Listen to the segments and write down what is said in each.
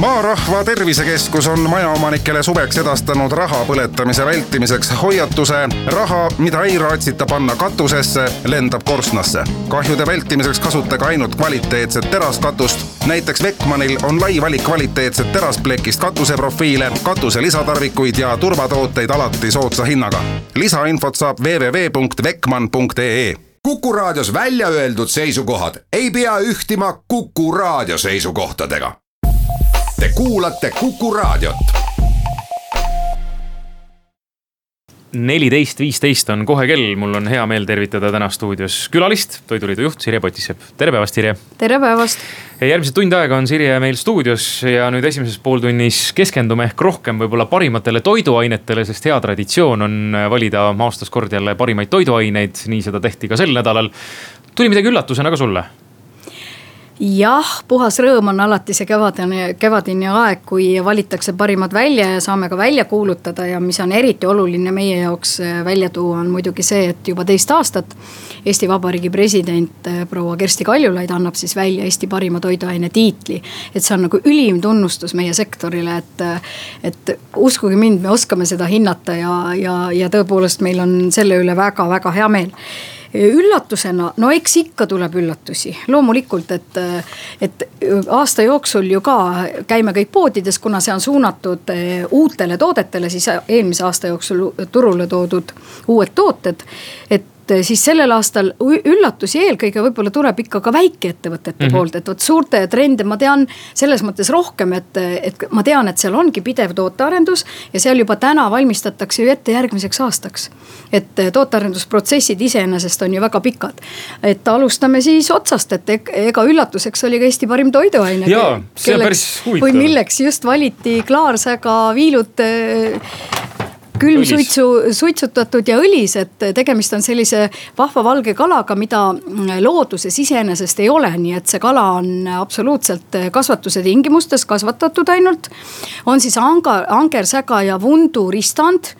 maarahva Tervisekeskus on majaomanikele suveks edastanud raha põletamise vältimiseks hoiatuse. raha, mida ei raatsita panna katusesse, lendab korstnasse. kahjude vältimiseks kasutage ainult kvaliteetset teraskatust. näiteks Beckmanil on lai valik kvaliteetset terasplekist katuseprofiile, katuse lisatarvikuid ja turvatooteid alati soodsa hinnaga. lisainfot saab www.beckman.ee Kuku Raadios välja öeldud seisukohad ei pea ühtima Kuku Raadio seisukohtadega. Te kuulate Kuku Raadiot. neliteist viisteist on kohe kell, mul on hea meel tervitada täna stuudios külalist, Toiduliidu juht Sirje Potisepp, tere päevast, Sirje. tere päevast. järgmised tund aega on Sirje meil stuudios ja nüüd esimeses pooltunnis keskendume ehk rohkem võib-olla parimatele toiduainetele, sest hea traditsioon on valida aastas kord jälle parimaid toiduaineid, nii seda tehti ka sel nädalal. tuli midagi üllatusena ka sulle? Jah, puhas rõõm on alati see kevadine, kevadine aeg, kui valitakse parimad välja ja saame ka välja kuulutada ja mis on eriti oluline meie jaoks äh, välja tuua, on muidugi see, et juba teist aastat. Eesti Vabariigi president äh, proua Kersti Kaljulaid annab siis välja Eesti parima toiduaine tiitli. et see on nagu ülim tunnustus meie sektorile, et, äh, et uskuge mind, me oskame seda hinnata ja, ja, ja tõepoolest meil on selle üle väga-väga hea meel üllatusena, no eks ikka tuleb üllatusi, loomulikult, et, et aasta jooksul ju ka käime kõik poodides, kuna see on suunatud eh, uutele toodetele, siis eelmise aasta jooksul turule toodud uued tooted. et et eh, siis sellel aastal üllatusi eelkõige võib-olla tuleb ikka ka väikeettevõtete mm -hmm. poolt, et vot suurte trende ma tean selles mõttes rohkem, et, et ma tean, et seal ongi pidev tootearendus ja seal juba täna valmistatakse ju ette järgmiseks aastaks. et eh, tootearendusprotsessid iseenesest on ju väga pikad. et alustame siis otsast, et ega üllatuseks oli ka Eesti parim toiduaine. jaa, see on päris huvitav. või milleks just valiti klaarsäga viilut eh, külmsuitsu, suitsutatud ja õlis, et tegemist on sellise vahva valge kalaga, mida looduses iseenesest ei ole, nii et see kala on absoluutselt kasvatuse tingimustes kasvatatud ainult. on siis anga, angersäga ja vundu ristand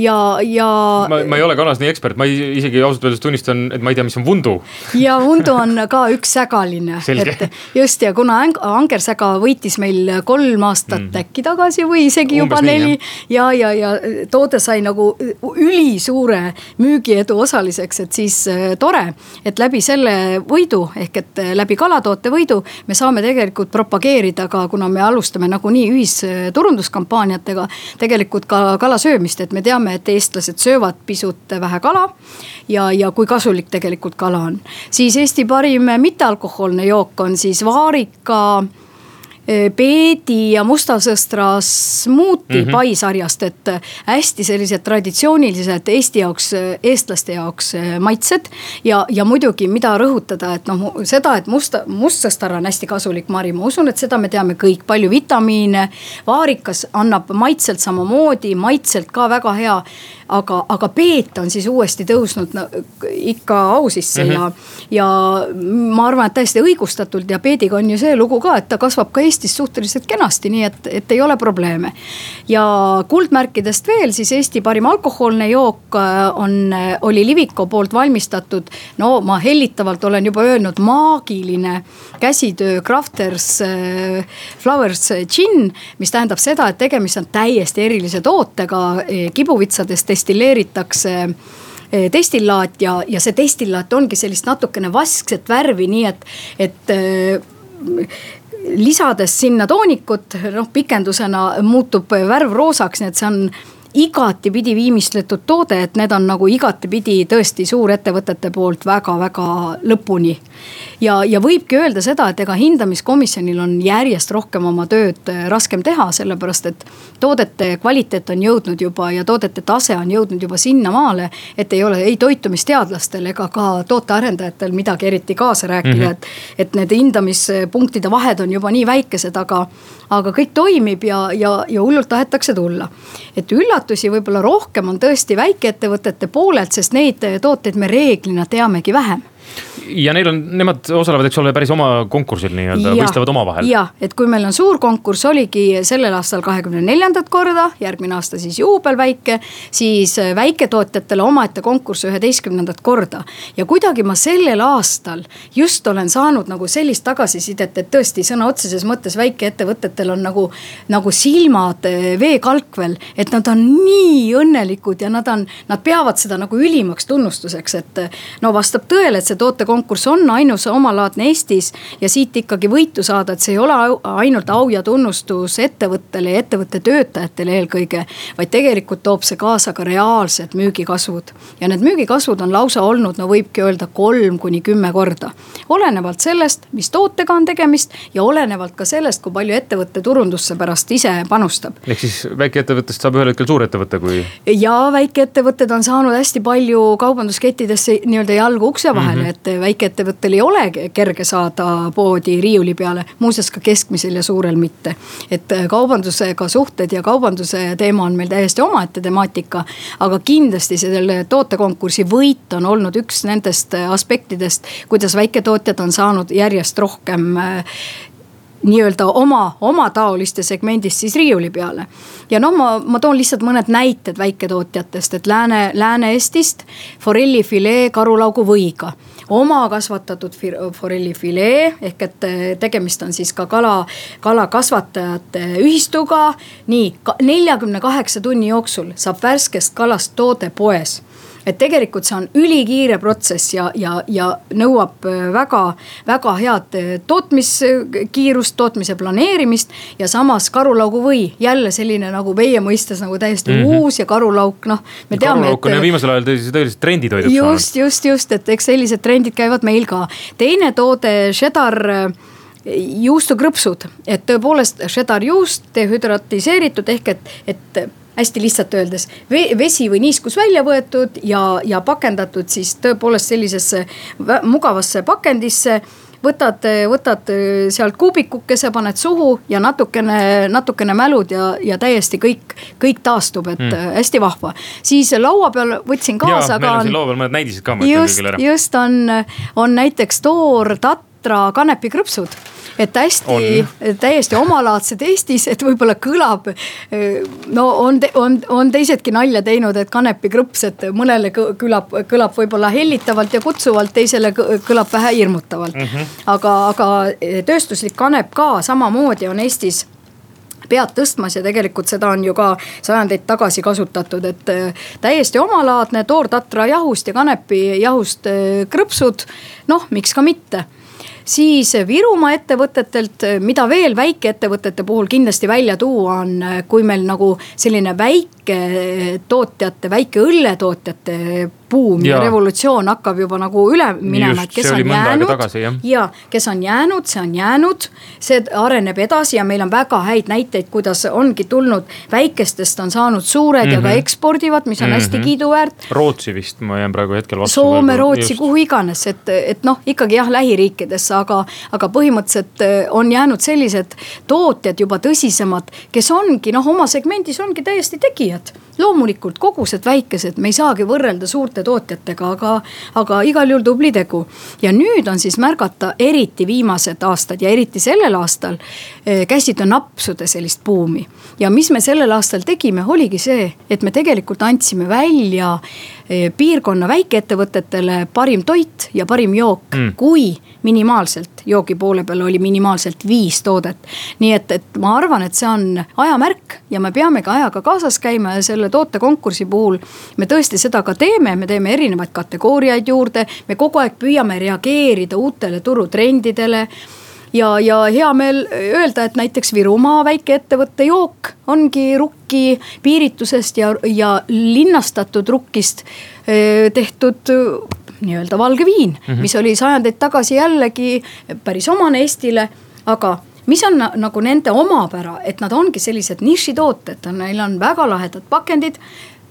ja, ja. ma, ma ei ole kalas nii ekspert, ma ei, isegi ausalt öeldes tunnistan, et ma ei tea, mis on vundu. ja vundu on ka üks sägaline, et just ja kuna angersäga võitis meil kolm aastat mm. äkki tagasi või isegi juba Umbes neli. ja, ja, ja toode sai nagu ülisuure müügiedu osaliseks, et siis äh, tore, et läbi selle võidu ehk et äh, läbi kalatoote võidu me saame tegelikult propageerida ka, kuna me alustame nagunii ühisturunduskampaaniatega tegelikult ka kalasöömist, et me teame teame, et eestlased söövad pisut vähe kala. ja, ja kui kasulik tegelikult kala on, siis Eesti parim mittealkohoolne jook on siis vaarika peedi ja mustasõstra smuuti mm -hmm. pai sarjast, et hästi sellised traditsioonilised Eesti jaoks, eestlaste jaoks maitsed. ja, ja muidugi, mida rõhutada, et noh, seda, et musta, mustsõstar on hästi kasulik, Mari, ma usun, et seda me teame kõik, palju vitamiine. vaarikas annab maitselt samamoodi, maitselt ka väga hea aga, aga peet on siis uuesti tõusnud no, ikka au sisse mm -hmm. ja, ja ma arvan, et täiesti õigustatult ja peediga on ju see lugu ka, et ta kasvab ka Eestis suhteliselt kenasti, nii et, et ei ole probleeme. ja kuldmärkidest veel siis Eesti parim alkohoolne jook äh, on, oli Liviko poolt valmistatud. no ma hellitavalt olen juba öelnud, maagiline käsitöö Crafters äh, Flowers Gin, mis tähendab seda, et tegemist on täiesti erilise tootega äh, kibuvitsadest destilleeritakse eh, destillaat ja, ja see destillaat ongi sellist natukene vaskset värvi, nii et, et eh, lisades sinna toonikut, noh pikendusena muutub värv roosaks, nii et see on igatipidi viimistletud toode, et need on nagu igatipidi tõesti suurettevõtete poolt väga-väga lõpuni. ja, ja võibki öelda seda, et ega hindamiskomisjonil on järjest rohkem oma tööd äh, raskem teha, sellepärast et toodete kvaliteet on jõudnud juba ja toodete tase on jõudnud juba sinnamaale, et ei ole ei toitumisteadlastel ega ka tootearendajatel midagi eriti kaasa rääkida mm, -hmm. et, et need hindamispunktide vahed on juba nii väikesed, aga, aga kõik toimib ja, ja, ja hullult tahetakse tulla. et üllatus üllatusi võib-olla rohkem on tõesti väikeettevõtete poolelt, sest neid tooteid me reeglina teamegi vähem ja neil on, nemad osalevad, eks ole, päris oma konkursil nii-öelda, võistlevad omavahel. ja, et kui meil on suur konkurss, oligi sellel aastal kahekümne neljandat korda, järgmine aasta siis juubel väike. siis äh, väiketootjatele omaette konkurss üheteistkümnendat korda. ja kuidagi ma sellel aastal just olen saanud nagu sellist tagasisidet, et tõesti sõna otseses mõttes väikeettevõtetel on nagu, nagu silmad äh, veekalkvel. et nad on nii õnnelikud ja nad on, nad peavad seda nagu ülimaks tunnustuseks, et äh, no vastab tõele, et see tootekonkurss konkurss on ainus omalaadne Eestis ja siit ikkagi võitu saada, et see ei ole ainult au ja tunnustus ettevõttele ja ettevõtte töötajatele eelkõige. vaid tegelikult toob see kaasa ka reaalsed müügikasvud. ja need müügikasvud on lausa olnud, no võibki öelda kolm kuni kümme korda. olenevalt sellest, mis tootega on tegemist ja olenevalt ka sellest, kui palju ettevõte turundusse pärast ise panustab. ehk siis väikeettevõttest saab ühel hetkel suurettevõte, kui. ja väikeettevõtted on saanud hästi palju kaubanduskettidesse nii-öelda jalgu ukse vahele mm, -hmm. Et väikeettevõttel ei ole kerge saada poodi riiuli peale, muuseas ka keskmisel ja suurel mitte. et kaubandusega suhted ja kaubanduse teema on meil täiesti omaette temaatika. aga kindlasti selle tootekonkursi võit on olnud üks nendest aspektidest, kuidas väiketootjad on saanud järjest rohkem nii-öelda oma, omataoliste segmendist siis riiuli peale. ja noh, ma, ma toon lihtsalt mõned näited väiketootjatest, et Lääne, Lääne-Eestist forellifilee karulaugu võiga oma kasvatatud forellifilee ehk et eh, tegemist on siis ka kala, kalakasvatajate ühistuga. nii neljakümne kaheksa tunni jooksul saab värskest kalast toode poes et tegelikult see on ülikiire protsess ja, ja, ja nõuab äh, väga, väga head äh, tootmiskiirust, tootmise planeerimist. ja samas karulaugu või jälle selline nagu meie mõistes nagu täiesti mm -hmm. uus ja karulauk, noh. karulauk on et, viimasel ajal tõeliselt trenditoiduks saanud. just, just, just, et eks sellised trendid käivad meil ka. teine toode, cheddar äh, juustukrõpsud, et tõepoolest cheddar juust dehüdratiseeritud ehk et, et hästi lihtsalt öeldes vesi või niiskus välja võetud ja, ja pakendatud siis tõepoolest sellisesse mugavasse pakendisse võtad, võtad sealt kuubikukese, paned suhu ja natukene, natukene mälud ja, ja täiesti kõik, kõik taastub, et mm. hästi vahva. siis laua peal võtsin kaasa. meil on siin laua peal mõned näidised ka. just, just on, on näiteks toor Tatra kanepikrõpsud et hästi, täiesti omalaadsed Eestis, et võib-olla kõlab. no on, on, on teisedki nalja teinud, et kanepikrõps, et mõnele kõlab, kõlab võib-olla hellitavalt ja kutsuvalt, teisele kõlab vähe hirmutavalt mm. -hmm. aga, aga tööstuslik kanep ka samamoodi on Eestis pead tõstmas ja tegelikult seda on ju ka sajandeid tagasi kasutatud, et äh, täiesti omalaadne toortatra jahust ja kanepijahust äh, krõpsud. noh, miks ka mitte siis Virumaa ettevõtetelt, mida veel väikeettevõtete puhul kindlasti välja tuua on, kui meil nagu selline väiketootjate, väike õlletootjate buum ja, ja revolutsioon hakkab juba nagu üle minema, et kes on jäänud. ja kes on jäänud, see on jäänud, see areneb edasi ja meil on väga häid näiteid, kuidas ongi tulnud, väikestest on saanud suured mm -hmm. ja ka mhm. ekspordivad, mis on mm -hmm. hästi kiiduväärt. Rootsi vist ma jään praegu hetkel vastu. Soome, Rootsi, kuhu iganes, et, et noh, ikkagi jah, lähiriikidesse, aga, aga põhimõtteliselt eh, on jäänud sellised tootjad juba tõsisemad, kes ongi noh, oma segmendis ongi täiesti tegijad loomulikult kogused väikesed, me ei saagi võrrelda suurte tootjatega, aga, aga igal juhul tubli tegu. ja nüüd on siis märgata eriti viimased aastad ja eriti sellel aastal eh, käsita napsude sellist buumi. ja mis me sellel aastal tegime, oligi see, et me tegelikult andsime välja piirkonna väikeettevõtetele parim toit ja parim jook mm., kui minimaalselt joogi poole peal oli minimaalselt viis toodet. nii et, et ma arvan, et see on ajamärk ja me peamegi ajaga kaasas käima ja selle tootekonkursi puhul me tõesti seda ka teeme, me teeme erinevaid kategooriaid juurde, me kogu aeg püüame reageerida uutele turutrendidele ja, ja hea meel öelda, et näiteks Virumaa väikeettevõtte jook ongi rukki piiritusest ja, ja linnastatud rukkist eh, tehtud nii-öelda valge viin mm, -hmm. mis oli sajandeid tagasi jällegi päris omane Eestile, aga mis on nagu nende omapära, et nad ongi sellised nišitooted, neil on väga lahedad pakendid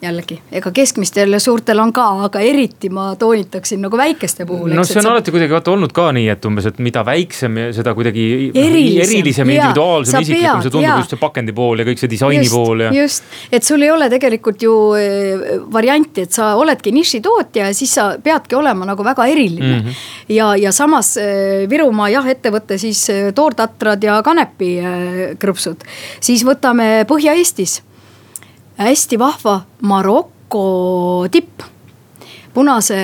jällegi, ega keskmistel suurtel on ka, aga eriti ma toonitaksin nagu väikeste puhul. no see on alati kuidagi vaata olnud ka nii, et umbes, et mida väiksem, seda kuidagi erilisem, erilisem, individuaalsem, isiklikum see tundub just see pakendi pool ja kõik see disaini just, pool ja. just, et sul ei ole tegelikult ju eh, varianti, et sa oledki nišitootja ja siis sa peadki olema nagu väga eriline mm. -hmm. ja, ja samas eh, Virumaa jah, ettevõte siis eh, toortatrad ja kanepikrõpsud, siis võtame Põhja-Eestis hästi vahva Maroko tipp punase,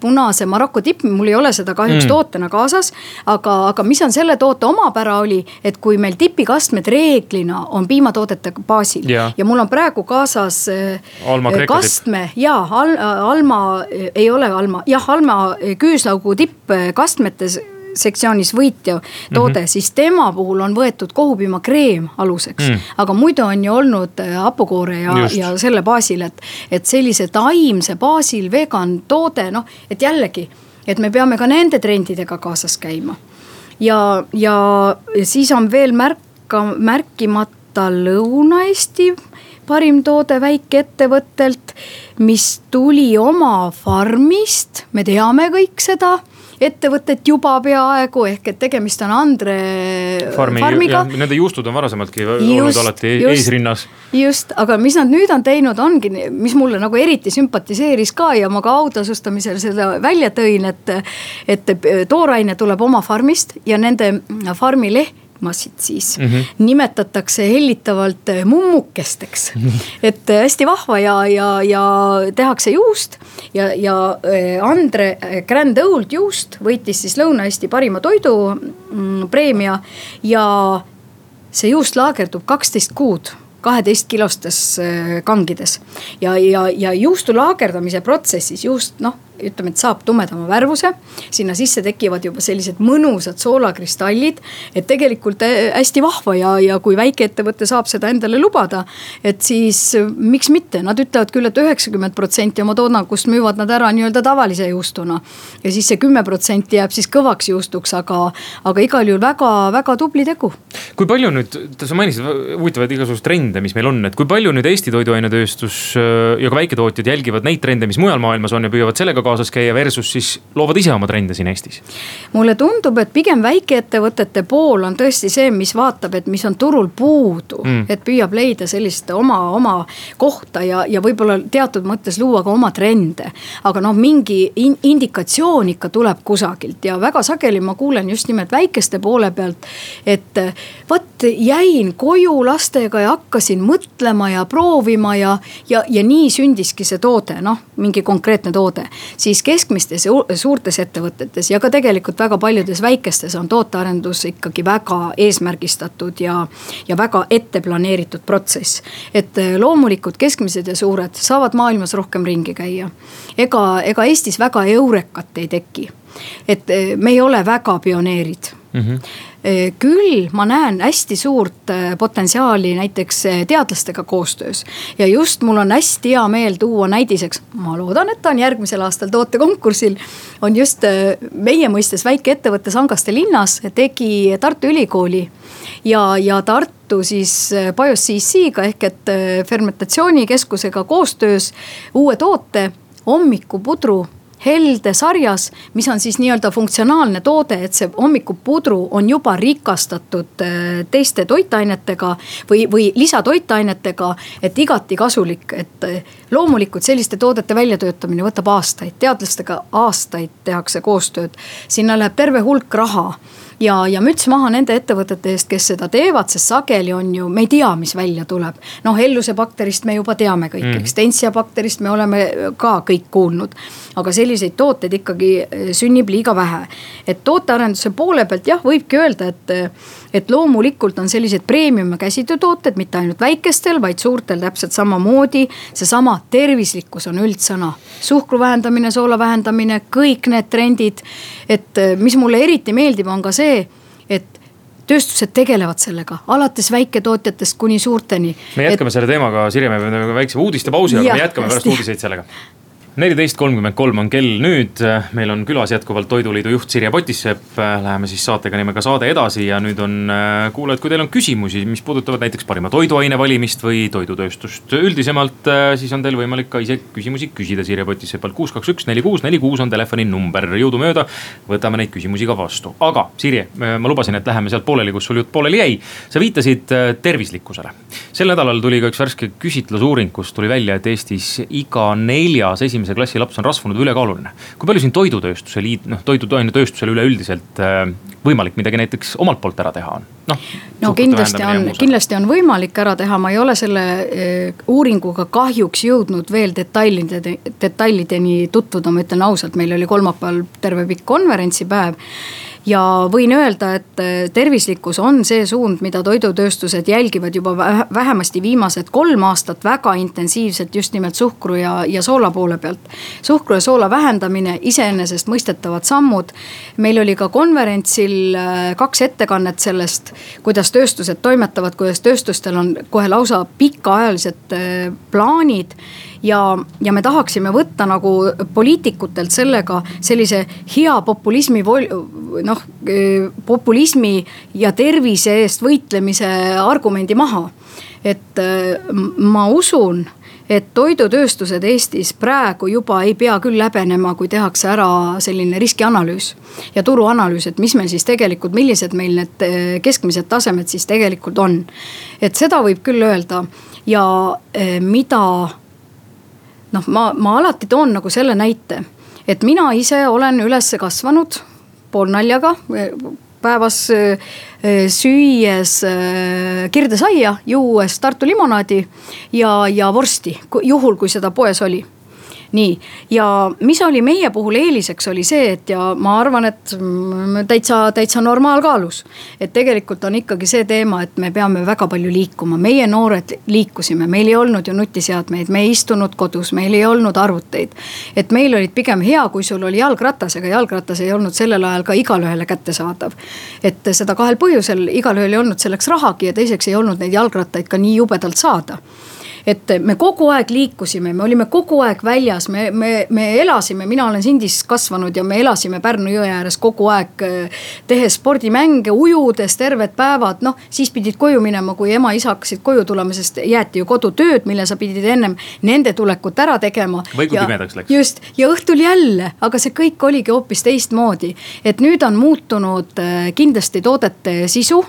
punase Maroko tipp, mul ei ole seda kahjuks mm. tootena kaasas. aga, aga mis on selle toote omapära oli, et kui meil tipikastmed reeglina on piimatoodete baasil ja, ja mul on praegu kaasas Alma kastme ja Al, Alma, ei ole Alma, jah, Alma küüslaugu tippkastmetes sektsioonis võitja toode mm, -hmm. siis tema puhul on võetud kohupiimakreem aluseks mm.. aga muidu on ju olnud äh, hapukoore ja, ja selle baasil, et, et sellise taimse baasil vegan toode, noh, et jällegi, et me peame ka nende trendidega kaasas käima. ja, ja siis on veel märka, märkimata Lõuna-Eesti parim toode väikeettevõttelt, mis tuli oma farmist, me teame kõik seda ettevõtet juba peaaegu, ehk et tegemist on Andre Farmi, farmiga. Nende juustud on varasemaltki just, olnud alati just, eesrinnas. just, aga mis nad nüüd on teinud, ongi, mis mulle nagu eriti sümpatiseeris ka ja ma ka autasustamisel seda välja tõin, et. et tooraine tuleb oma farmist ja nende farmi leht rühmasid siis mm -hmm. nimetatakse hellitavalt mummukesteks mm. -hmm. et äh, hästi vahva ja, ja, ja tehakse juust ja, ja äh, Andre Grand Old juust võitis siis Lõuna-Eesti parima toidu mm, ja see juust laagerdub kaksteist kuud kaheteist kilostes kangides. ja, ja, ja juustu laagerdamise protsessis juust noh ütleme, et saab tumedama värvuse. sinna sisse tekivad juba sellised mõnusad soolakristallid. et tegelikult äh, hästi vahva ja, ja kui väikeettevõte saab seda endale lubada, et siis äh, miks mitte, nad ütlevad küll et, et üheksakümmend protsenti oma toodangust müüvad nad ära nii-öelda tavalise juustuna. ja siis see kümme protsenti jääb siis kõvaks juustuks, aga, aga igal juhul väga-väga tubli tegu. kui palju nüüd, sa mainisid huvitavaid igasuguseid trende, mis meil on, et kui palju nüüd Eesti toiduainetööstus äh, ja ka väiketootjad jälgivad neid trende, mis mujal maailmas on ja püüavad sellega kaasas käia versus siis loovad ise oma trende siin Eestis? mulle tundub, et pigem väikeettevõtete pool on tõesti see, mis vaatab, et mis on turul puudu mm., et püüab leida sellist oma, oma kohta ja, ja võib-olla teatud mõttes luua ka oma trende. aga noh, mingi in, indikatsioon ikka tuleb kusagilt ja väga sageli ma kuulen just nimelt väikeste poole pealt, et vot jäin koju lastega ja hakkasin mõtlema ja proovima ja, ja, ja nii sündiski see toode, noh mingi konkreetne toode siis keskmistes ja suurtes ettevõtetes ja ka tegelikult väga paljudes väikestes on tootearendus ikkagi väga eesmärgistatud ja, ja väga ette planeeritud protsess. et eh, loomulikult keskmised ja suured saavad maailmas rohkem ringi käia. ega, ega Eestis väga eurekat ei teki. et eh, me ei ole väga pioneerid mm. -hmm küll ma näen hästi suurt äh, potentsiaali näiteks äh, teadlastega koostöös. ja just mul on hästi hea meel tuua näidiseks, ma loodan, et ta on järgmisel aastal tootekonkursil. on just meie mõistes väikeettevõte Sangaste linnas tegi Tartu Ülikooli ja, ja Tartu siis BioCC-ga ehk et fermentatsioonikeskusega koostöös uue toote hommikupudru helde sarjas, mis on siis nii-öelda funktsionaalne toode, et see hommikupudru on juba rikastatud äh, teiste toitainetega või, või lisatoitainetega, et igati kasulik, et äh, loomulikult selliste toodete väljatöötamine võtab aastaid, teadlastega aastaid tehakse koostööd, sinna läheb terve hulk raha ja, ja müts maha nende ettevõtete eest, kes seda teevad, sest sageli on ju, me ei tea, mis välja tuleb. noh, Helluse bakterist me juba teame kõik mm., Extensia bakterist me oleme ka kõik kuulnud. aga selliseid tooteid ikkagi eh, sünnib liiga vähe. et tootearenduse poole pealt jah, võibki öelda, et, et loomulikult on sellised premium käsitöötooted mitte ainult väikestel, vaid suurtel täpselt samamoodi. seesama tervislikkus on üldsõna, suhkru vähendamine, soola vähendamine, kõik need trendid. et eh, mis mulle eriti meeldib, on ka see et tööstused tegelevad sellega, alates väiketootjatest kuni suurteni. me jätkame et... selle teemaga, Sirje, me peame väikse uudistepausi, aga me jätkame hästi. pärast uudiseid sellega neliteist kolmkümmend kolm on kell nüüd, meil on külas jätkuvalt Toiduliidu juht Sirje Potissepp. Läheme siis saatega nimega Saade edasi ja nüüd on äh, kuulajad, kui teil on küsimusi, mis puudutavad näiteks parima toiduaine valimist või toidutööstust üldisemalt, äh, siis on teil võimalik ka ise küsimusi küsida Sirje Potisseppalt. kuus, kaks, üks, neli, kuus, neli, kuus on telefoninumber, jõudumööda võtame neid küsimusi ka vastu. aga Sirje, äh, ma lubasin, et läheme sealt pooleli, kus sul jutt pooleli jäi. sa viitasid tervislikkusele. sel nädalal tuli ka üks värske küsitlusuuring, kus tuli välja, et Eestis iga neljas esimene esimese klassi laps on rasvunud või ülekaaluline. kui palju siin toidutööstuse liit, noh toiduainetööstusel üleüldiselt äh, võimalik midagi näiteks omalt poolt ära teha on? noh. no kindlasti on, kindlasti on võimalik ära teha, ma ei ole selle äh, uuringuga kahjuks jõudnud veel detailide, detailideni tutvuda, ma ütlen ausalt, meil oli kolmapäeval terve pikk konverentsipäev ja võin öelda, et äh, tervislikkus on see suund, mida toidutööstused jälgivad juba vähemasti viimased kolm aastat väga intensiivselt just nimelt suhkru ja, ja soola poole pealt. suhkru ja soola vähendamine, iseenesestmõistetavad sammud. meil oli ka konverentsil äh, kaks ettekannet sellest, kuidas tööstused toimetavad, kuidas tööstustel on kohe lausa pikaajalised äh, plaanid ja, ja me tahaksime võtta nagu poliitikutelt sellega sellise hea populismi noh, populismi ja tervise eest võitlemise argumendi maha. et ma usun et toidutööstused Eestis praegu juba ei pea küll häbenema, kui tehakse ära selline riskianalüüs. ja turuanalüüs, et mis meil siis tegelikult, millised meil need keskmised tasemed siis tegelikult on. et seda võib küll öelda ja mida noh, ma, ma alati toon nagu selle näite, et mina ise olen üles kasvanud poolnaljaga päevas süües kirdesaia, juues Tartu limonaadi ja, ja vorsti, juhul kui seda poes oli nii, ja mis oli meie puhul eeliseks, oli see, et ja ma arvan, et täitsa, täitsa normaalkaalus. et tegelikult on ikkagi see teema, et me peame väga palju liikuma, meie noored liikusime, meil ei olnud ju nutiseadmeid, me ei istunud kodus, meil ei olnud arvuteid. et meil olid pigem hea, kui sul oli jalgratas, ega jalgratas ei olnud sellel ajal ka igalühele kättesaadav. et seda kahel põhjusel, igalühel ei olnud selleks rahagi ja teiseks ei olnud neid jalgrattaid ka nii jubedalt saada et me kogu aeg liikusime, me olime kogu aeg väljas, me, me, me elasime, mina olen Sindis kasvanud ja me elasime Pärnu jõe ääres kogu aeg. tehes spordimänge, ujudes terved päevad, noh siis pidid koju minema, kui ema-isa hakkasid koju tulema, sest jäeti ju kodutööd, mille sa pidid ennem nende tulekut ära tegema. või kui pimedaks läks. just ja õhtul jälle, aga see kõik oligi hoopis teistmoodi. et nüüd on muutunud äh, kindlasti toodete sisu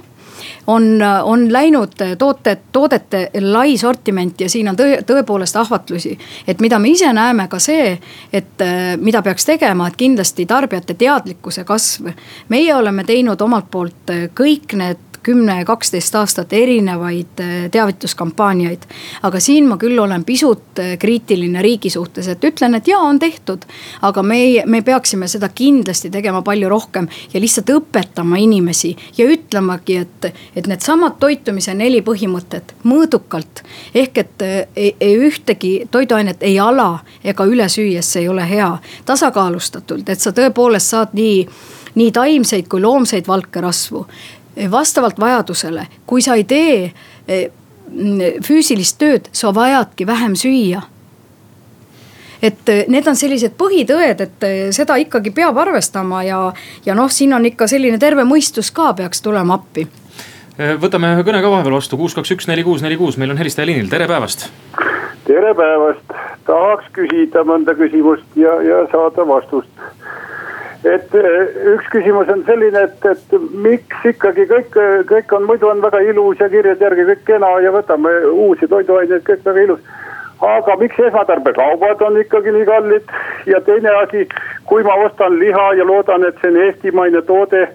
on, on läinud tooted, toodete lai sortiment ja siin on tõe, tõepoolest ahvatlusi. et mida me ise näeme ka see, et mida peaks tegema, et kindlasti tarbijate teadlikkuse kasv. meie oleme teinud omalt poolt kõik need kümme, kaksteist aastat erinevaid äh, teavituskampaaniaid. aga siin ma küll olen pisut äh, kriitiline riigi suhtes, et ütlen, et jaa, on tehtud. aga me, me peaksime seda kindlasti tegema palju rohkem ja lihtsalt õpetama inimesi ja ütlemagi, et, et needsamad toitumise neli põhimõtet mõõdukalt. ehk et äh, ei, ei ühtegi toiduainet ei ala ega üle süües, see ei ole hea. tasakaalustatult, et sa tõepoolest saad nii nii taimseid kui loomseid valkerasvu vastavalt vajadusele, kui sa ei tee eh, füüsilist tööd, sa vajadki vähem süüa. Et eh, need on sellised põhitõed, et seda ikkagi peab arvestama ja, ja noh, siin on ikka selline terve mõistus ka peaks tulema appi. võtame ühe kõne ka vahepeal vastu, kuus, kaks, üks, neli, kuus, neli, kuus, meil on helistaja liinil, tere päevast. tere päevast, tahaks küsida mõnda küsimust ja, ja saada vastust et eh, üks küsimus on selline, et, et miks ikkagi kõik, kõik on, muidu on väga ilus ja kirjade järgi kõik kena ja võtame uusi toiduaineid, kõik väga ilus. aga miks esmatarbekaubad on ikkagi nii kallid ja teine asi, kui ma ostan liha ja loodan, et see on eestimaine toode,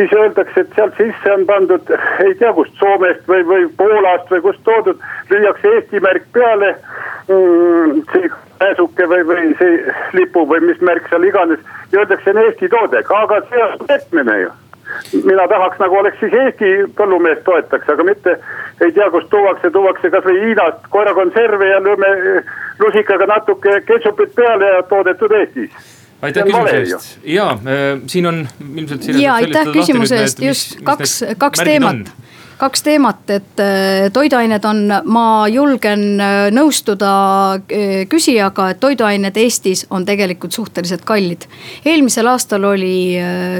siis öeldakse, et sealt sisse on pandud, ei tea kust, Soomest või, või Poolast või kust toodud, lüüakse Eesti märk peale mm,. see pääsuke või, või see lipu või mis märk seal iganes ja öeldakse, on Eesti toode, aga see on petmine ju mina tahaks nagu oleks siis Eesti põllumeest toetaks, aga mitte ei tea, kust tuuakse, tuuakse kasvõi Hiinast koerakonserve ja lööme lusikaga natuke ketšupit peale ja toodetud Eestis aitäh küsimuse eest ja äh, siin on ilmselt. ja aitäh küsimuse eest, just mis, kaks, kaks teemat kaks teemat, et äh, toiduained on, ma julgen äh, nõustuda küsijaga, et toiduained Eestis on tegelikult suhteliselt kallid. eelmisel aastal oli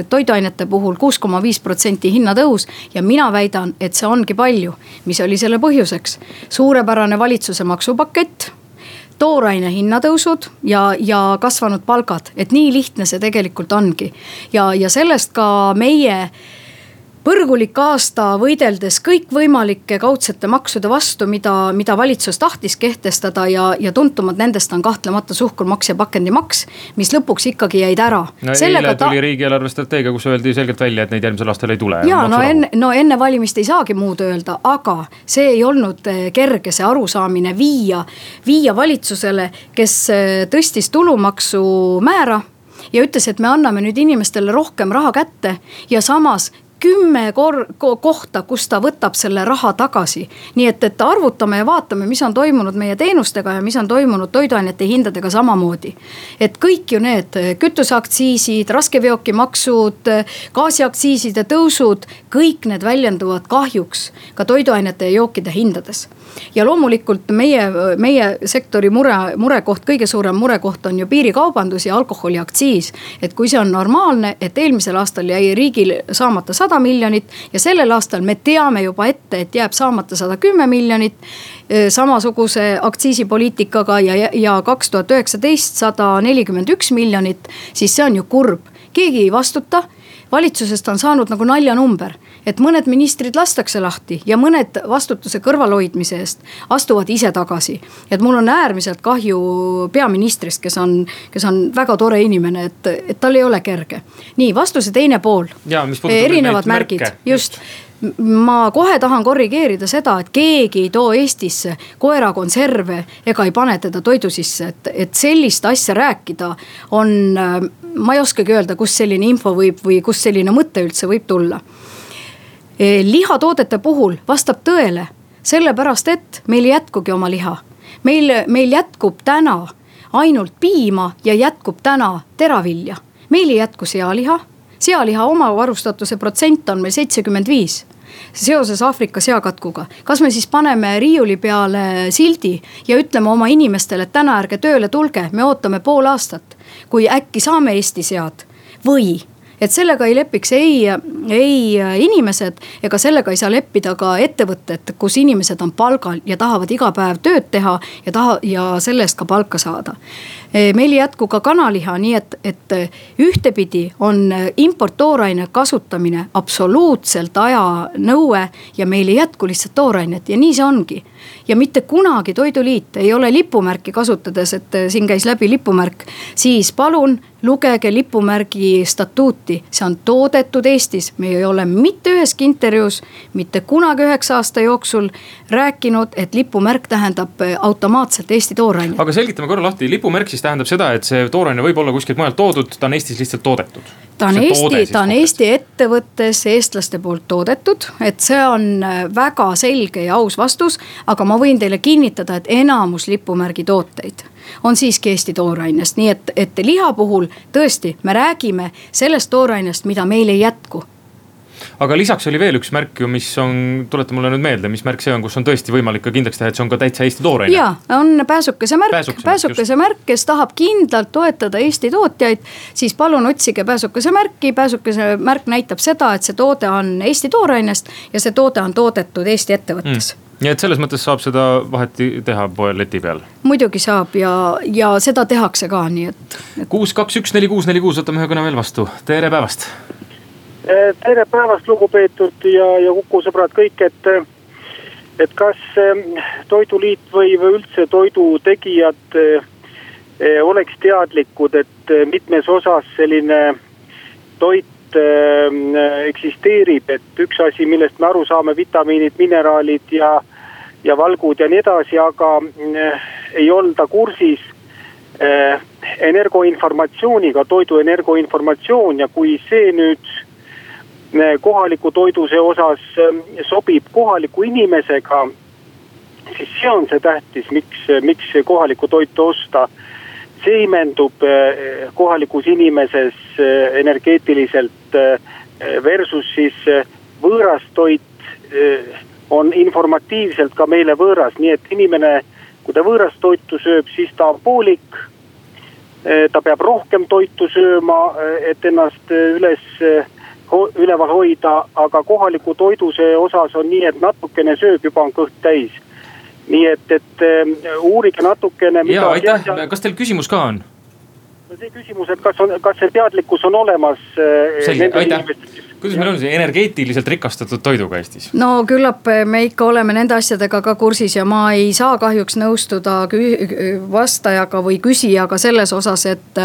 toiduainete puhul kuus koma viis protsenti hinnatõus ja mina väidan, et see ongi palju. mis oli selle põhjuseks? suurepärane valitsuse maksupakett tooraine hinnatõusud ja, ja kasvanud palgad, et nii lihtne see tegelikult ongi. ja, ja sellest ka meie põrgulik aasta võideldes kõikvõimalike kaudsete maksude vastu, mida, mida valitsus tahtis kehtestada ja, ja tuntumad nendest on kahtlemata suhkrumaks ja pakendimaks, mis lõpuks ikkagi jäid ära. no eile tuli ta... riigi eelarvestrateegia, kus öeldi selgelt välja, et neid järgmisel aastal ei tule. ja no enne, no enne valimist ei saagi muud öelda, aga see ei olnud eh, kerge, see arusaamine viia, viia valitsusele, kes eh, tõstis tulumaksu määra ja ütles, et me anname nüüd inimestele rohkem raha kätte ja samas kümme kor-, kohta, kus ta võtab selle raha tagasi. nii et, et arvutame ja vaatame, mis on toimunud meie teenustega ja mis on toimunud toiduainete hindadega samamoodi. et kõik ju need kütuseaktsiisid, raskeveokimaksud, gaasiaktsiiside tõusud, kõik need väljenduvad kahjuks ka toiduainete ja jookide hindades ja loomulikult meie, meie sektori mure, murekoht, kõige suurem murekoht on ju piirikaubandus ja alkoholiaktsiis. et kui see on normaalne, et eelmisel aastal jäi riigil saamata sada miljonit ja sellel aastal me teame juba ette, et jääb saamata sada kümme miljonit e, samasuguse aktsiisipoliitikaga ja, ja kaks tuhat üheksateist sada nelikümmend üks miljonit, siis see on ju kurb, keegi ei vastuta. Valitsusest on saanud nagu naljanumber et mõned ministrid lastakse lahti ja mõned vastutuse kõrvalhoidmise eest astuvad ise tagasi. et mul on äärmiselt kahju peaministrist, kes on, kes on väga tore inimene, et, et tal ei ole kerge. nii, vastuse teine pool. erinevad märgid, just, just ma kohe tahan korrigeerida seda, et keegi ei too Eestisse koerakonserve ega ei pane teda toidu sisse, et, et sellist asja rääkida on, ma ei oskagi öelda, kust selline info võib või kust selline mõte üldse võib tulla lihatoodete puhul vastab tõele, sellepärast et meil ei jätkugi oma liha. meil, meil jätkub täna ainult piima ja jätkub täna teravilja. meil ei jätku sealiha, sealiha omavarustatuse protsent on meil seitsekümmend viis seoses Aafrika seakatkuga. kas me siis paneme riiuli peale sildi ja ütleme oma inimestele, et täna ärge tööle tulge, me ootame pool aastat, kui äkki saame Eesti sead või et sellega ei lepiks ei, ei inimesed ega sellega ei saa leppida ka ettevõtted, kus inimesed on palgal ja tahavad iga päev tööd teha ja taha ja selle eest ka palka saada. Eh, meil ei jätku ka kanaliha, nii et, et ühtepidi on importtooraine kasutamine absoluutselt ajanõue ja meil ei jätku lihtsalt toorainet ja nii see ongi ja mitte kunagi Toiduliit ei ole lipumärki kasutades, et siin käis läbi lipumärk, siis palun lugege lipumärgi statuuti, see on toodetud Eestis, me ei ole mitte üheski intervjuus, mitte kunagi üheksa aasta jooksul rääkinud, et lipumärk tähendab automaatselt Eesti toorainet. aga selgitame korra lahti, lipumärk siis tähendab seda, et see tooraine võib olla kuskilt mujalt toodud, ta on Eestis lihtsalt toodetud. ta on see Eesti, ta on Eesti ettevõttes eestlaste poolt toodetud, et see on äh, väga selge ja aus vastus. aga ma võin teile kinnitada, et enamus lipumärgi tooteid on siiski Eesti toorainest, nii et, et liha puhul tõesti, me räägime sellest toorainest, mida meil ei jätku aga lisaks oli veel üks märk ju, mis on, tuleta mulle nüüd meelde, mis märk see on, kus on tõesti võimalik ka kindlaks teha, et see on ka täitsa Eesti tooraine. ja, on pääsukese märk, pääsukese, pääsukese märk, kes tahab kindlalt toetada Eesti tootjaid. siis palun otsige pääsukese märki, pääsukese märk näitab seda, et see toode on Eesti toorainest ja see toode on toodetud Eesti ettevõttes mm nii et selles mõttes saab seda vaheti teha poe leti peal. muidugi saab ja, ja seda tehakse ka, nii et, et.... kuus, kaks, üks, neli, kuus, neli, kuus, võtame ühe kõne veel vastu, tere päevast tere päevast, lugupeetud ja, ja Kuku sõbrad kõik, et, et kas eh, Toiduliit või, või üldse toidutegijad eh, oleks teadlikud, et mitmes osas selline toit eksisteerib, et üks asi, millest me aru saame, vitamiinid, mineraalid ja, ja valgud ja nii edasi, aga ei olda kursis energoinformatsiooniga, toidu energoinformatsioon ja kui see nüüd kohaliku toiduse osas ähm, sobib kohaliku inimesega, siis see on see tähtis, miks, miks kohalikku toitu osta. see imendub kohalikus inimeses energeetiliselt versus siis võõras toit, on informatiivselt ka meile võõras, nii et inimene, kui ta võõrast toitu sööb, siis ta on poolik. ta peab rohkem toitu sööma, et ennast üles, üleval hoida, aga kohaliku toiduse osas on nii, et natukene sööb, juba on kõht täis. nii et, et uurige natukene. ja aitäh, kas teil küsimus ka on? see küsimus, et kas on, kas see teadlikkus on olemas. selge, aitäh kuidas meil on see energeetiliselt rikastatud toiduga Eestis? no küllap me ikka oleme nende asjadega ka kursis ja ma ei saa kahjuks nõustuda vastajaga või küsijaga selles osas, et.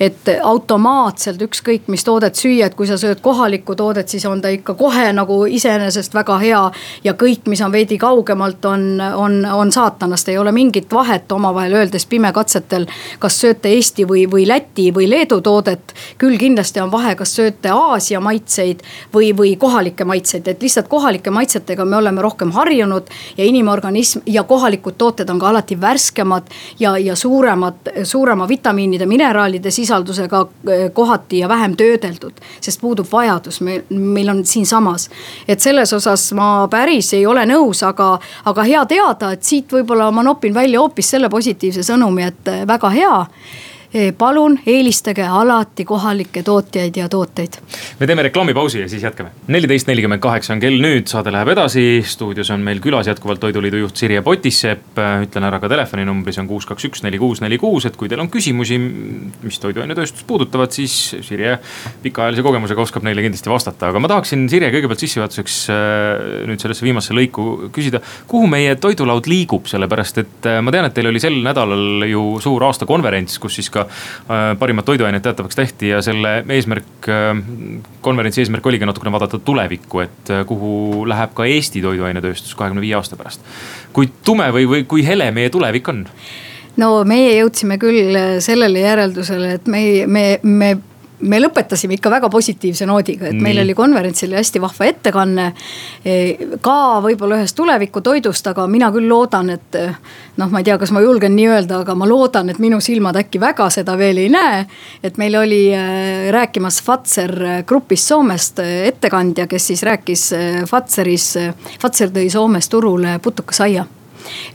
et automaatselt ükskõik mis toodet süüa, et kui sa sööd kohalikku toodet, siis on ta ikka kohe nagu iseenesest väga hea. ja kõik, mis on veidi kaugemalt, on, on, on saatanast, ei ole mingit vahet omavahel öeldes pimekatsetel. kas sööte Eesti või, või Läti või Leedu toodet, küll kindlasti on vahe, kas sööte Aasia maitseid maitseid või, või kohalikke maitseid, et lihtsalt kohalike maitsetega me oleme rohkem harjunud. ja inimorganism ja kohalikud tooted on ka alati värskemad ja, ja suuremad, suurema vitamiinide, mineraalide sisaldusega eh, kohati ja vähem töödeldud. sest puudub vajadus, meil, meil on siinsamas. et selles osas ma päris ei ole nõus, aga, aga hea teada, et siit võib-olla ma nopin välja hoopis selle positiivse sõnumi, et eh, väga hea palun eelistage alati kohalikke tootjaid ja tooteid. me teeme reklaamipausi ja siis jätkame. neliteist nelikümmend kaheksa on kell nüüd, saade läheb edasi. stuudios on meil külas jätkuvalt Toiduliidu juht Sirje Potissepp. ütlen ära ka telefoninumbri, see on kuus, kaks, üks, neli, kuus, neli, kuus, et kui teil on küsimusi, mis toiduainetööstust puudutavad, siis Sirje pikaajalise kogemusega oskab neile kindlasti vastata. aga ma tahaksin Sirje kõigepealt sissejuhatuseks äh, nüüd sellesse viimasse lõiku küsida, kuhu meie toidulaud liigub, sellepärast et äh, ma tean, et teil oli sel nädalal ju suur aastakonverents, kus siis ka ka äh, parimad toiduained teatavaks tehti ja selle eesmärk, äh, konverentsi eesmärk oligi natukene vaadata tulevikku, et äh, kuhu läheb ka Eesti toiduainetööstus kahekümne viie aasta pärast. kui tume või, või kui hele meie tulevik on? no meie jõudsime küll sellele järeldusele, et me, me, me me lõpetasime ikka väga positiivse noodiga, et Nii. meil oli konverentsil hästi vahva ettekanne. E, ka võib-olla ühest tulevikutoidust, aga mina küll loodan, et noh, ma ei tea, kas ma julgen nii öelda, aga ma loodan, et minu silmad äkki väga seda veel ei näe. et meil oli e, rääkimas Fazer grupist Soomest ettekandja, kes siis rääkis e, Fazeris, Fazer tõi Soomes turule putukasaia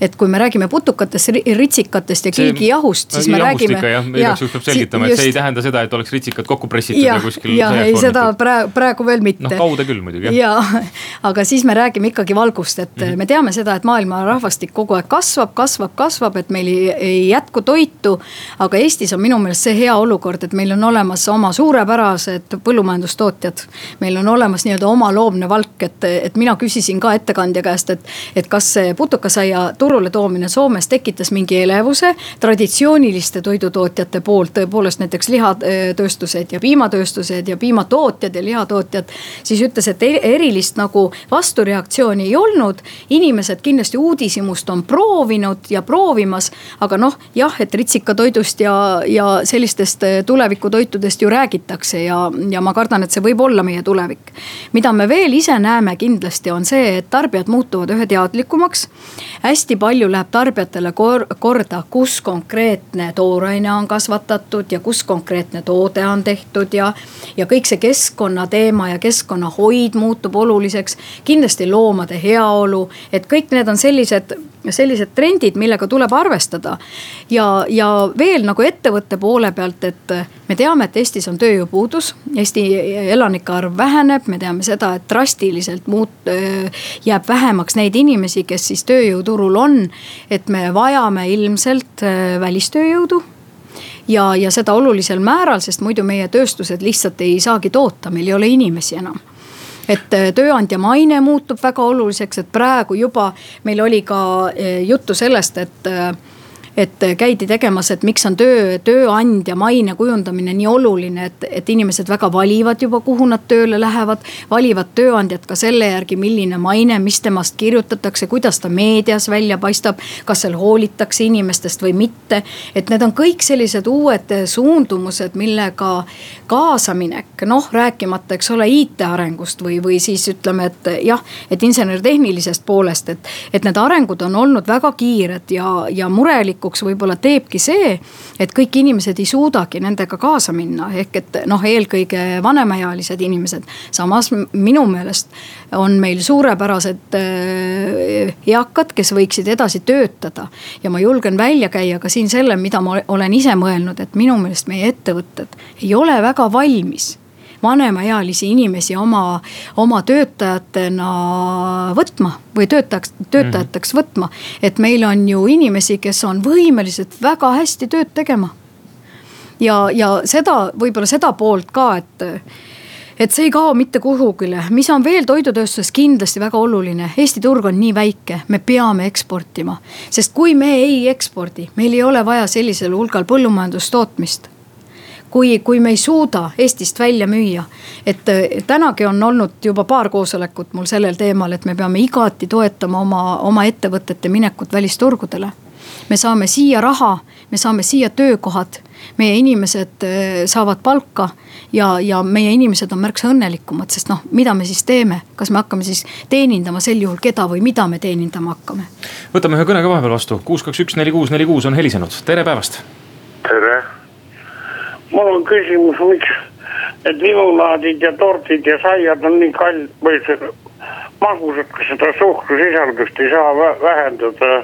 et kui me räägime putukatest, ritsikatest ja kilgijahust, siis me räägime. jah, igaks juhuks peab selgitama, et see ei tähenda seda, et oleks ritsikad kokku pressitud ja, ja kuskil. jah, ei seda praegu, praegu veel mitte. noh, kaude küll muidugi ja, aga siis me räägime ikkagi valgust, et mm -hmm. me teame seda, et maailma rahvastik kogu aeg kasvab, kasvab, kasvab, et meil ei, ei jätku toitu. aga Eestis on minu meelest see hea olukord, et meil on olemas oma suurepärased põllumajandustootjad. meil on olemas nii-öelda oma loomne valk, et, et mina küsisin ka ettekandja käest, et, et kas see putukasaia ja turule toomine Soomes tekitas mingi elevuse traditsiooniliste toidutootjate poolt, tõepoolest näiteks lihatööstused ja piimatööstused ja piimatootjad ja lihatootjad. siis ütles, et erilist nagu vastureaktsiooni ei olnud. inimesed kindlasti uudishimust on proovinud ja proovimas, aga noh, jah, et ritsikatoidust ja, ja sellistest tulevikutoitudest ju räägitakse ja, ja ma kardan, et see võib olla meie tulevik. mida me veel ise näeme kindlasti on see, et tarbijad muutuvad ühe teadlikumaks hästi palju läheb tarbijatele kor korda, kus konkreetne tooraine on kasvatatud ja kus konkreetne toode on tehtud ja. ja kõik see keskkonnateema ja keskkonnahoid muutub oluliseks. kindlasti loomade heaolu, et kõik need on sellised, sellised trendid, millega tuleb arvestada. ja, ja veel nagu ettevõtte poole pealt, et me teame, et Eestis on tööjõupuudus. Eesti elanike arv väheneb, me teame seda, et drastiliselt muut-, jääb vähemaks neid inimesi, kes siis tööjõuturul turul on, et me vajame ilmselt äh, välistööjõudu. Ja, ja seda olulisel määral, sest muidu meie tööstused lihtsalt ei saagi toota, meil ei ole inimesi enam et äh, tööandja maine muutub väga oluliseks, et praegu juba meil oli ka äh, juttu sellest, et et käidi tegemas, et miks on töö, tööandja maine kujundamine nii oluline, et, et inimesed väga valivad juba, kuhu nad tööle lähevad. valivad tööandjat ka selle järgi, milline maine, mis temast kirjutatakse, kuidas ta meedias välja paistab. kas seal hoolitakse inimestest või mitte. et need on kõik sellised uued suundumused, millega kaasaminek, noh rääkimata, eks ole, IT arengust või, või siis ütleme, et jah, et insener-tehnilisest poolest, et. et need arengud on olnud väga kiired ja, ja murelikku murelikuks võib-olla teebki see, et kõik inimesed ei suudagi nendega kaasa minna, ehk et noh, eelkõige vanemaealised inimesed. samas minu meelest on meil suurepärased äh, eakad, kes võiksid edasi töötada. ja ma julgen välja käia ka siin selle, mida ma olen ise mõelnud, et minu meelest meie ettevõtted ei ole väga valmis vanemaealisi inimesi oma, oma töötajatena võtma või töötajaks, töötajateks -hmm. võtma. et meil on ju inimesi, kes on võimelised väga hästi tööd tegema. ja, ja seda, võib-olla seda poolt ka, et et see ei kao mitte kuhugile, mis on veel toidutööstuses kindlasti väga oluline, Eesti turg on nii väike, me peame eksportima. sest kui me ei ekspordi, meil ei ole vaja sellisel hulgal põllumajandustootmist kui, kui me ei suuda Eestist välja müüa. et tänagi on olnud juba paar koosolekut mul sellel teemal, et me peame igati toetama oma, oma ettevõtete minekut välisturgudele. me saame siia raha, me saame siia töökohad, meie inimesed äh, saavad palka ja, ja meie inimesed on märksa õnnelikumad, sest noh, mida me siis teeme, kas me hakkame siis teenindama sel juhul keda või mida me teenindama hakkame? võtame ühe kõne ka vahepeal vastu, kuus, kaks, üks, neli, kuus, neli, kuus on helisenud, tere päevast. tere mul on küsimus, miks need lilulaadid ja tordid ja saiad on nii kall- või magusad, kas seda suhkrusisaldust ei saa vähendada.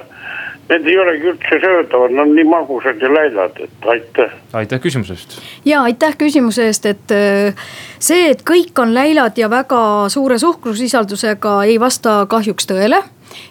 Need ei olegi üldse söödavad, nad on nii magusad ja läilad, et aitäh. aitäh küsimuse eest. ja aitäh küsimuse eest, et äh, see, et kõik on läilad ja väga suure suhkrusisaldusega ei vasta kahjuks tõele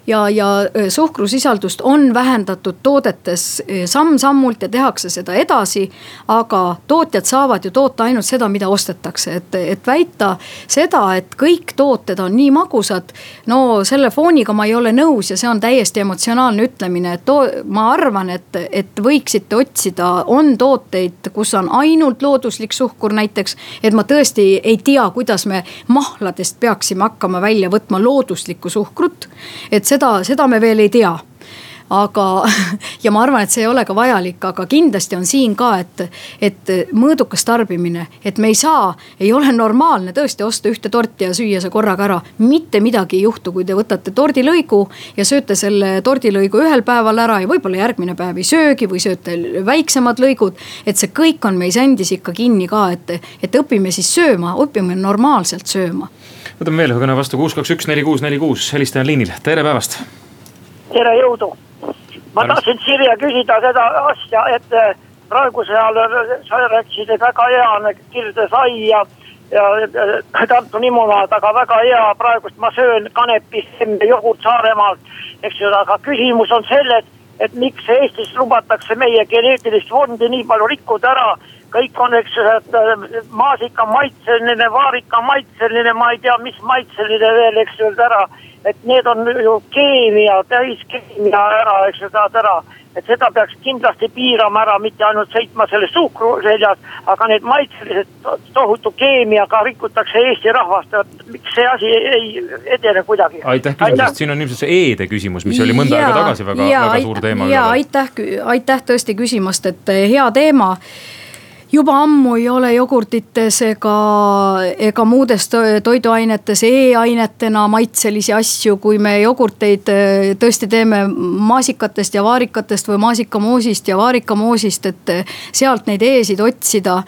ja, ja suhkrusisaldust on vähendatud toodetes samm-sammult ja tehakse seda edasi. aga tootjad saavad ju toota ainult seda, mida ostetakse, et, et väita seda, et kõik tooted on nii magusad. no selle fooniga ma ei ole nõus ja see on täiesti emotsionaalne ütlemine, et too, ma arvan, et, et võiksite otsida, on tooteid, kus on ainult looduslik suhkur näiteks. et ma tõesti ei tea, kuidas me mahladest peaksime hakkama välja võtma looduslikku suhkrut et seda, seda me veel ei tea aga, ja ma arvan, et see ei ole ka vajalik, aga kindlasti on siin ka, et, et mõõdukas tarbimine, et me ei saa, ei ole normaalne tõesti osta ühte torti ja süüa see korraga ära. mitte midagi ei juhtu, kui te võtate tordilõigu ja sööte selle tordilõigu ühel päeval ära ja võib-olla järgmine päev ei söögi või sööte väiksemad lõigud. et see kõik on meis endis ikka kinni ka, et, et õpime siis sööma, õpime normaalselt sööma võtame veel ühe kõne vastu, kuus, kaks, üks, neli, kuus, neli, kuus, helistaja on liinil, tere päevast. tere, jõudu. ma tahtsin Sirje küsida seda asja, et eh, praegusel ajal eh, sa rääkisid, et väga hea on kirdesai ja, ja Tartu limonaad, aga väga hea, praegust ma söön kanepist jogurt Saaremaalt, eks ju, aga küsimus on selles, et miks Eestis lubatakse meie geneetilist fondi nii palju rikkuda ära kõik on, eks äh, maasika maitseline, vaarika maitseline, ma ei tea, mis maitseline veel, eks ju, ära. et need on ju keemia, täiskeemia ära, eks ju, saad ära. et seda peaks kindlasti piirama ära, mitte ainult sõitma selle suhkru seljas, aga need maitselised tohutu keemiaga rikutakse Eesti rahvast, miks see asi ei edene kuidagi? aitäh küsimusest, siin on ilmselt see E-de küsimus, mis oli mõnda ja, aega tagasi väga, väga suur teema. ja aitäh, aitäh tõesti küsimast, et hea teema juba ammu ei ole jogurtites ega, ega muudes toiduainetes E-ainetena maitselisi asju, kui me jogurteid eh, tõesti teeme maasikatest ja vaarikatest või maasikamoosist ja vaarikamoosist, et eh, sealt neid E-sid otsida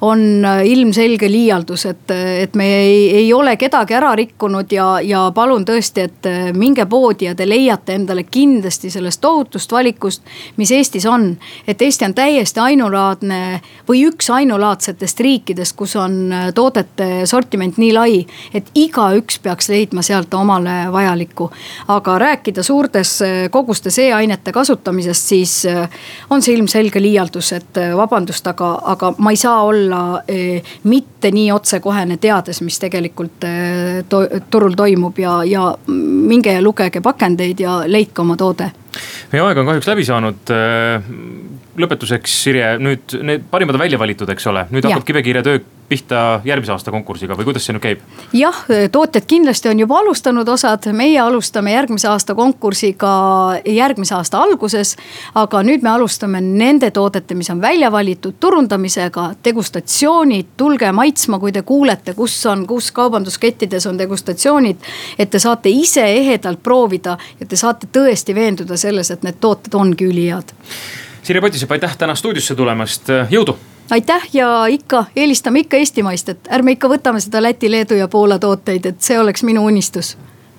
on eh, ilmselge liialdus, et, et me ei, ei ole kedagi ära rikkunud ja, ja palun tõesti, et minge poodi ja te leiate endale kindlasti sellest tohutust valikust, mis Eestis on. et Eesti on täiesti ainulaadne või üks üks ainulaadsetest riikidest, kus on äh, toodete sortiment nii lai, et igaüks peaks leidma sealt omale vajalikku. aga rääkida suurtes äh, kogustes e-ainete kasutamisest, siis äh, on see ilmselge liialdus, et vabandust, aga, aga ma ei saa olla mitte nii otsekohene, teades, mis tegelikult to turul toimub ja, ja minge ja lugege pakendeid ja leidke oma toode meie aeg on kahjuks läbi saanud lõpetuseks, Sirje, nüüd need parimad on välja valitud, eks ole, nüüd hakkab kibekiire töö pihta järgmise aasta konkursiga või kuidas see nüüd käib? jah, tootjad kindlasti on juba alustanud osad, meie alustame järgmise aasta konkursiga järgmise aasta alguses. aga nüüd me alustame nende toodete, mis on välja valitud, turundamisega, degustatsioonid, tulge maitsma, kui te kuulete, kus on, kus kaubanduskettides on degustatsioonid. et te saate ise ehedalt proovida ja te saate tõesti veenduda selles, et need tooted ongi ülihead. Sirje Potisepp, aitäh täna stuudiosse tulemast, jõudu! Aitäh ja ikka eelistame ikka eestimaist, et ärme ikka võtame seda Läti, Leedu ja Poola tooteid, et see oleks minu unistus